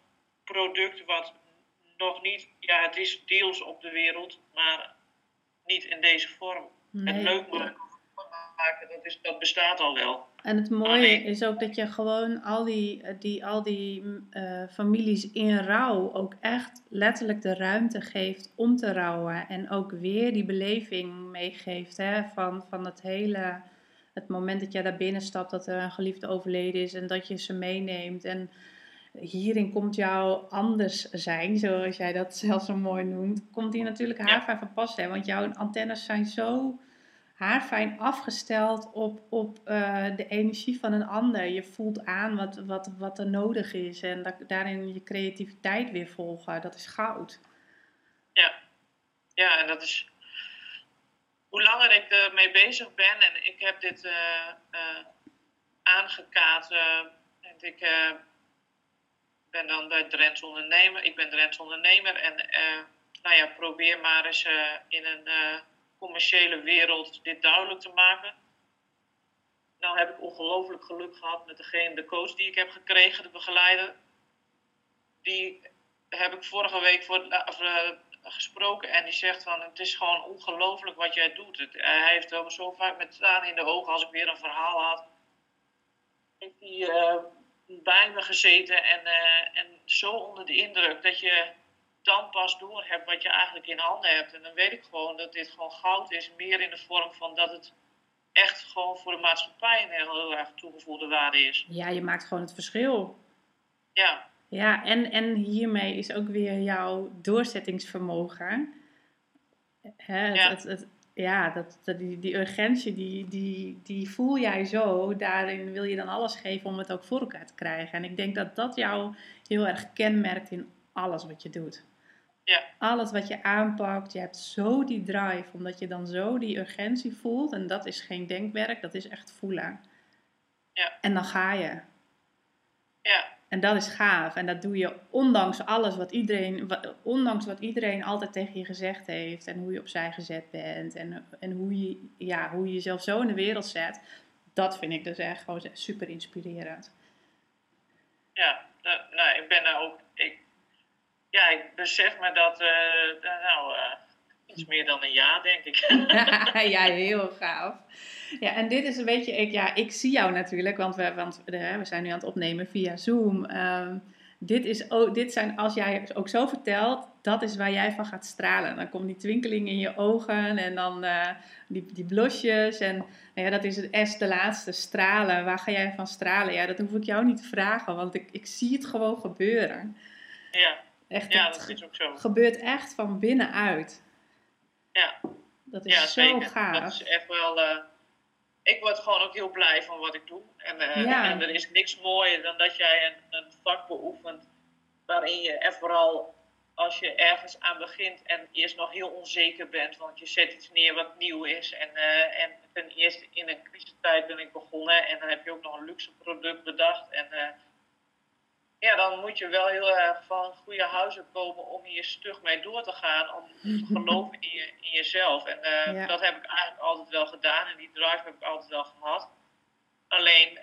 product wat nog niet, ja, het is deels op de wereld, maar niet in deze vorm. Het leuk maken dat, is, dat bestaat al wel. En het mooie is ook dat je gewoon al die, die, al die uh, families in rouw ook echt letterlijk de ruimte geeft om te rouwen. En ook weer die beleving meegeeft hè, van, van het hele, het moment dat jij daar binnen stapt, dat er een geliefde overleden is en dat je ze meeneemt. En hierin komt jouw anders zijn, zoals jij dat zelf zo mooi noemt, komt hier natuurlijk haarfijn van pas. Hè? Want jouw antennes zijn zo haarfijn afgesteld op, op uh, de energie van een ander. Je voelt aan wat, wat, wat er nodig is en daarin je creativiteit weer volgen. Dat is goud. Ja, ja en dat is hoe langer ik ermee bezig ben en ik heb dit uh, uh, en ik ben dan bij Drents ondernemer. Ik ben Drents ondernemer en uh, nou ja, probeer maar eens uh, in een uh, commerciële wereld dit duidelijk te maken. Nou heb ik ongelooflijk geluk gehad met degene, de coach die ik heb gekregen, de begeleider. Die heb ik vorige week voor, gesproken en die zegt van het is gewoon ongelooflijk wat jij doet. Hij heeft wel zo vaak met tranen in de ogen als ik weer een verhaal had. Ik die gezeten en, uh, en zo onder de indruk dat je dan pas door hebt wat je eigenlijk in handen hebt. En dan weet ik gewoon dat dit gewoon goud is, meer in de vorm van dat het echt gewoon voor de maatschappij een heel erg toegevoegde waarde is. Ja, je maakt gewoon het verschil. Ja. Ja, en, en hiermee is ook weer jouw doorzettingsvermogen. Hè, het, ja. het, het, ja, dat, dat, die, die urgentie, die, die, die voel jij zo. Daarin wil je dan alles geven om het ook voor elkaar te krijgen. En ik denk dat dat jou heel erg kenmerkt in alles wat je doet. Ja. Alles wat je aanpakt, je hebt zo die drive, omdat je dan zo die urgentie voelt. En dat is geen denkwerk, dat is echt voelen. Ja. En dan ga je. Ja. En dat is gaaf. En dat doe je ondanks alles wat iedereen, ondanks wat iedereen altijd tegen je gezegd heeft. En hoe je opzij gezet bent. En, en hoe, je, ja, hoe je jezelf zo in de wereld zet. Dat vind ik dus echt gewoon super inspirerend. Ja, nou, ik ben er ook. Ik, ja, ik besef me dat. Uh, nou, uh, iets meer dan een jaar, denk ik. <laughs> ja, <laughs> heel gaaf. <laughs> Ja, en dit is een beetje, ik, ja, ik zie jou natuurlijk, want we, want, we zijn nu aan het opnemen via Zoom. Um, dit, is ook, dit zijn, als jij ook zo vertelt, dat is waar jij van gaat stralen. Dan komt die twinkeling in je ogen en dan uh, die, die blosjes. En nou ja, dat is het S, de laatste, stralen. Waar ga jij van stralen? Ja, dat hoef ik jou niet te vragen, want ik, ik zie het gewoon gebeuren. Ja, echt, ja dat is ook zo. gebeurt echt van binnenuit. Ja. Dat is ja, zo zeker. gaaf. Dat is echt wel... Uh ik word gewoon ook heel blij van wat ik doe. En, uh, ja. en er is niks mooier dan dat jij een, een, vak beoefent waarin je en vooral als je ergens aan begint en eerst nog heel onzeker bent, want je zet iets neer wat nieuw is. En, uh, en ten eerste in een crisistijd ben ik begonnen en dan heb je ook nog een luxe product bedacht. En uh, ja, dan moet je wel heel erg van goede huizen komen om hier stug mee door te gaan, om te <laughs> geloven in, je, in jezelf. En uh, ja. dat heb ik eigenlijk altijd wel gedaan en die drive heb ik altijd wel gehad. Alleen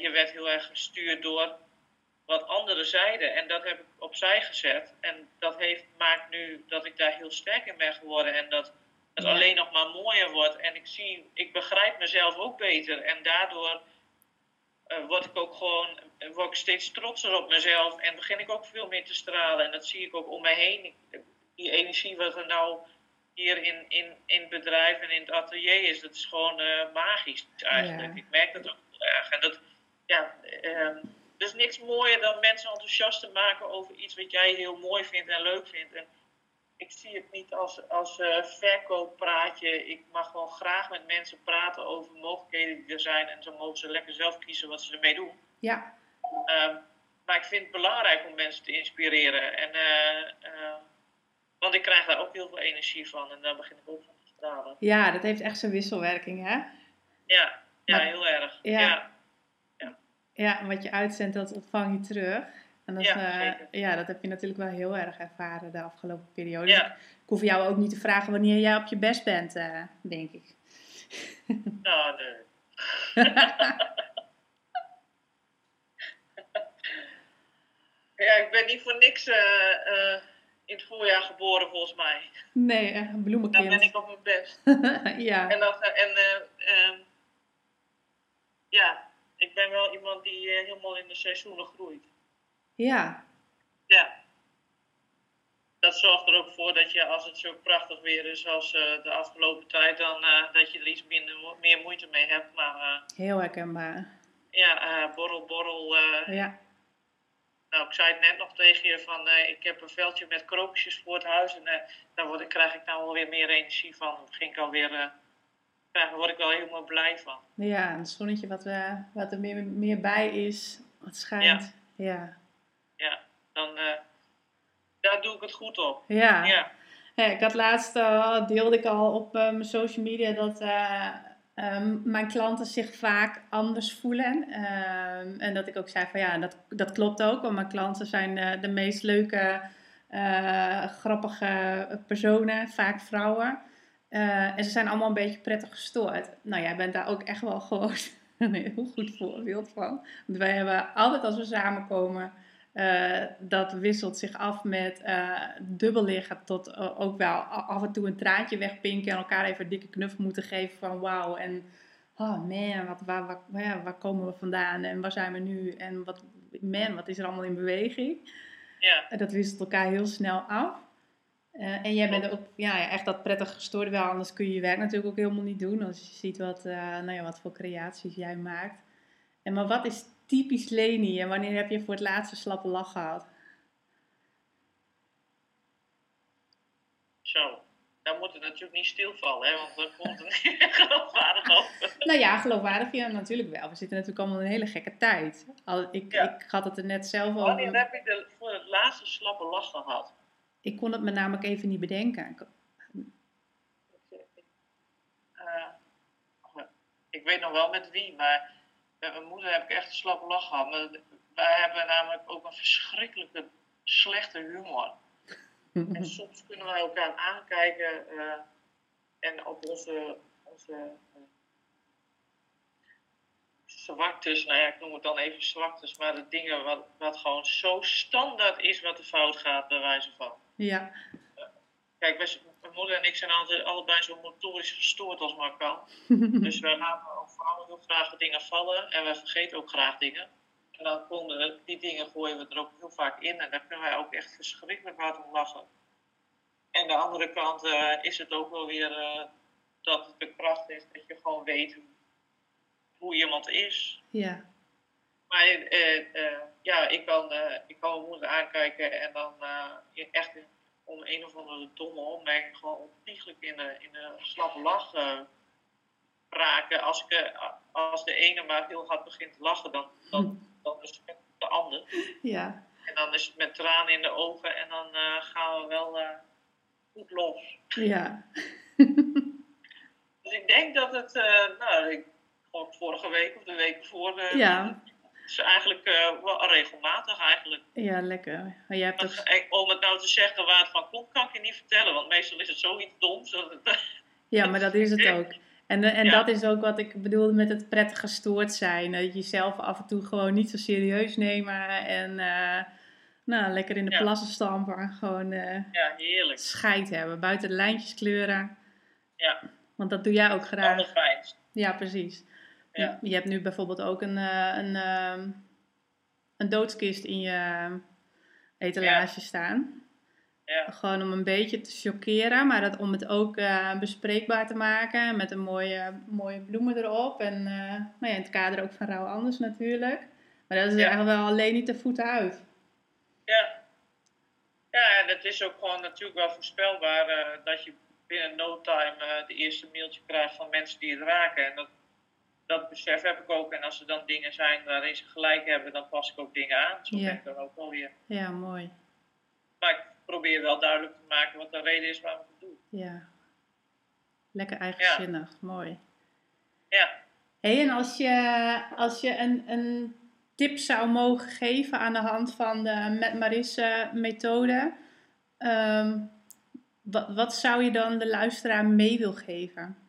je werd heel erg gestuurd door wat anderen zeiden. En dat heb ik opzij gezet. En dat heeft, maakt nu dat ik daar heel sterk in ben geworden. En dat het alleen nog maar mooier wordt. En ik zie, ik begrijp mezelf ook beter. En daardoor uh, word ik ook gewoon, word ik steeds trotser op mezelf. En begin ik ook veel meer te stralen. En dat zie ik ook om me heen. Die energie wat er nou hier in, in, in het bedrijf en in het atelier is, dat is gewoon uh, magisch eigenlijk. Ik merk dat ook heel erg. En dat, ja, er is niks mooier dan mensen enthousiast te maken over iets wat jij heel mooi vindt en leuk vindt. En ik zie het niet als, als uh, verkooppraatje. Ik mag gewoon graag met mensen praten over mogelijkheden die er zijn. En zo mogen ze lekker zelf kiezen wat ze ermee doen. Ja. Um, maar ik vind het belangrijk om mensen te inspireren. En, uh, uh, want ik krijg daar ook heel veel energie van. En daar begin ik ook van te stralen. Ja, dat heeft echt zijn wisselwerking, hè? Ja, ja maar, heel erg. ja. ja. Ja, en wat je uitzendt, dat ontvang je terug. En dat, ja, uh, ja, dat heb je natuurlijk wel heel erg ervaren de afgelopen periode. Ja. Dus ik hoef jou ook niet te vragen wanneer jij op je best bent, uh, denk ik. <laughs> Nou, nee. <laughs> ja, ik ben niet voor niks uh, in het voorjaar geboren, volgens mij. Nee, een bloemenkind. Dan ben ik op mijn best. <laughs> ja. En, dat, en ehm, ja, ik ben wel iemand die helemaal in de seizoenen groeit. Ja. Ja. Dat zorgt er ook voor dat je, als het zo prachtig weer is als uh, de afgelopen tijd, dan uh, dat je er iets minder, meer moeite mee hebt. Maar, Heel herkenbaar. Ja, borrel, borrel. ja. Nou, ik zei het net nog tegen je van, ik heb een veldje met krokusjes voor het huis en daar word, krijg ik nou alweer meer energie van. Dan ging ik alweer daar word ik wel helemaal blij van. Ja, een zonnetje wat, wat er meer, meer bij is, wat schijnt. Ja. Ja, ja dan uh, daar doe ik het goed op. Ja. ja. ja ik had laatst, uh, deelde ik al op mijn social media dat um, mijn klanten zich vaak anders voelen. Um, en dat ik ook zei van ja, dat, dat klopt ook, want mijn klanten zijn de meest leuke, grappige personen, vaak vrouwen. En ze zijn allemaal een beetje prettig gestoord. Nou, jij bent daar ook echt wel gewoon een <laughs> heel goed voorbeeld van. Want wij hebben altijd als we samenkomen, uh, dat wisselt zich af met uh, dubbel liggen tot ook wel af en toe een traantje wegpinken en elkaar even een dikke knuffel moeten geven van wauw. En oh man, wat, waar, waar, ja, waar komen we vandaan en waar zijn we nu? En wat, man, wat is er allemaal in beweging? Ja. Dat wisselt elkaar heel snel af. En jij bent ook ja, echt dat prettig gestoord wel, anders kun je je werk natuurlijk ook helemaal niet doen. Als je ziet wat, nou ja, wat voor creaties jij maakt. En maar wat is typisch Leni en wanneer heb je voor het laatste slappe lach gehad? Zo, dan moet het natuurlijk niet stilvallen, hè, want dan komt het niet <laughs> geloofwaardig op. nou ja, geloofwaardig ja, natuurlijk wel. We zitten natuurlijk allemaal in een hele gekke tijd. Al, ik, Ja. ik had het er net zelf al. Wanneer heb je de, voor het laatste slappe lach gehad? Ik kon het me namelijk even niet bedenken. Ik- Eh, ik weet nog wel met wie, maar met mijn moeder heb ik echt een slappe lach gehad. Maar wij hebben namelijk ook een verschrikkelijke slechte humor. En <laughs> soms kunnen wij elkaar aankijken eh, en op onze, onze eh, zwaktes, nou ja, ik noem het dan even zwaktes, maar de dingen wat, wat gewoon zo standaard is wat er fout gaat, bij wijze van. Ja, Kijk, wij, mijn moeder en ik zijn altijd, allebei zo motorisch gestoord als maar kan. <laughs> Dus wij laten vooral heel graag dingen vallen en wij vergeten ook graag dingen. En dan komen die dingen gooien we er ook heel vaak in en daar kunnen wij ook echt verschrikkelijk hard om lachen. En de andere kant eh, is het ook wel weer eh, dat het de kracht is dat je gewoon weet hoe iemand is. ja, Maar eh, ja, ik kan, ik kan moeder aankijken en dan echt om een of andere domme opmerking gewoon ontiegelijk in de, in de slappe lach raken. Als, ik, eh, als de ene maar heel hard begint te lachen, dan, dan, dan is het de ander. ja. En dan is het met tranen in de ogen en dan eh, gaan we wel eh, goed los. Ja. <laughs> Dus ik denk dat het, nou, ik, vorige week of de week voor, Ja. is eigenlijk wel regelmatig eigenlijk. Ja, lekker. Maar jij hebt Dat, om het nou te zeggen waar het van komt, kan ik je niet vertellen. Want meestal is het zoiets doms. Dat het, Ja, maar dat is het <laughs> ook. En, en Ja. dat is ook wat ik bedoelde met het prettig gestoord zijn. Dat je jezelf af en toe gewoon niet zo serieus nemen. En eh, nou, lekker in de Ja. plassen stampen. En gewoon eh ja, heerlijk. scheid hebben. Buiten de lijntjes kleuren. Ja, Want dat doe jij ook graag. allerfijnst. Ja, precies. Ja. Je hebt nu bijvoorbeeld ook een, eh, een, ehm, een doodskist in je etalage staan. Ja, Gewoon om een beetje te chockeren, maar dat, om het ook eh, bespreekbaar te maken. Met een mooie, mooie bloemen erop. En eh, nou ja, in het kader ook van Rauw Anders natuurlijk. Maar dat is Ja. eigenlijk wel alleen niet de voeten uit. ja. Ja, en het is ook gewoon natuurlijk wel voorspelbaar eh, dat je binnen no time de eerste mailtje krijgt van mensen die het raken. En dat, dat besef heb ik ook. En als er dan dingen zijn waarin ze gelijk hebben, dan pas ik ook dingen aan. Zo Ja. ben ik dan ook wel weer. Ja, mooi. Maar probeer wel duidelijk te maken wat de reden is waarom ik het doe. Ja. Lekker eigenzinnig. Mooi. Ja, hey, en als je, als je een, een tip zou mogen geven aan de hand van de Met Marisse methode, ehm, wat, wat zou je dan de luisteraar mee wil geven?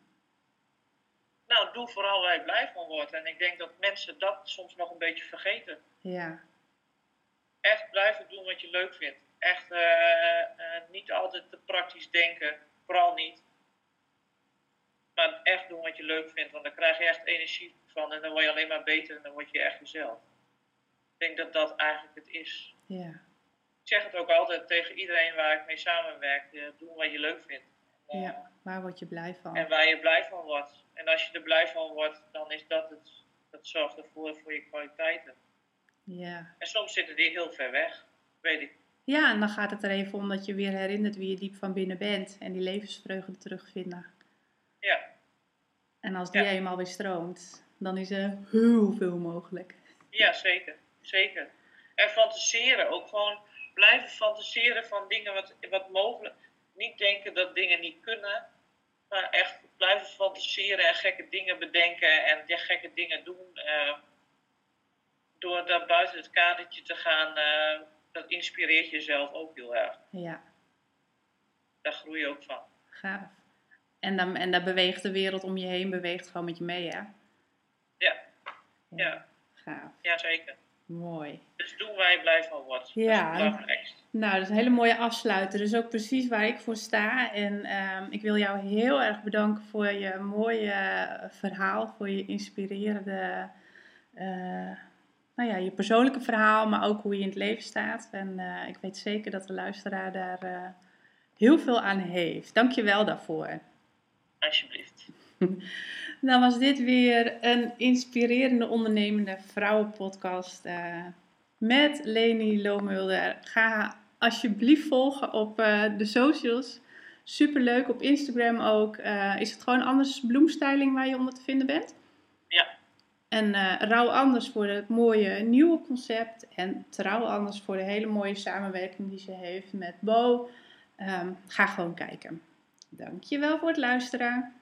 nou doe vooral waar je blij van wordt. En ik denk dat mensen dat soms nog een beetje vergeten. Ja, echt blijven doen wat je leuk vindt. Echt eh, eh, niet altijd te praktisch denken, vooral niet. Maar echt doen wat je leuk vindt, want daar krijg je echt energie van en dan word je alleen maar beter en dan word je echt jezelf. Ik denk dat dat eigenlijk het is. ja, Ik zeg het ook altijd tegen iedereen waar ik mee samenwerk: eh, doe wat je leuk vindt. Ja. Waar word je blij van? En waar je blij van wordt. En als je er blij van wordt, dan is dat het. Dat zorgt ervoor voor je kwaliteiten. Ja. En soms zitten die heel ver weg, weet ik. Ja, en dan gaat het er even om dat je weer herinnert wie je diep van binnen bent en die levensvreugde terugvinden. Ja. En als die Ja. eenmaal weer stroomt, dan is er heel veel mogelijk. Ja, zeker. Zeker. En fantaseren. Ook gewoon blijven fantaseren van dingen wat, wat mogelijk. Niet denken dat dingen niet kunnen. Maar echt blijven fantaseren en gekke dingen bedenken. En ja, gekke dingen doen. eh, door daar buiten het kadertje te gaan. eh, dat inspireert jezelf ook heel erg. Ja, Daar groei je ook van. gaaf. En dan, en dan beweegt de wereld om je heen, beweegt gewoon met je mee, hè? Ja. Ja. Gaaf. Ja, zeker. Mooi. Dus doen je blij van wordt. Ja. Dat is. Nou, dat is een hele mooie afsluiter. Dus ook precies waar ik voor sta. En ehm, ik wil jou heel erg bedanken voor je mooie eh, verhaal, voor je inspirerende, eh, nou ja, je persoonlijke verhaal, maar ook hoe je in het leven staat. En eh, ik weet zeker dat de luisteraar daar eh, heel veel aan heeft. Dank je wel daarvoor. Alsjeblieft. <laughs> Dan was dit weer een inspirerende ondernemende vrouwenpodcast eh, met Leni Loomulder. Ga alsjeblieft volgen op de socials. Superleuk, op Instagram ook. Is het gewoon anders bloemstyling waar je onder te vinden bent? En Rauw Anders voor het mooie nieuwe concept. En Trouw Anders voor de hele mooie samenwerking die ze heeft met Bo. Ehm, ga gewoon kijken. Dankjewel voor het luisteren.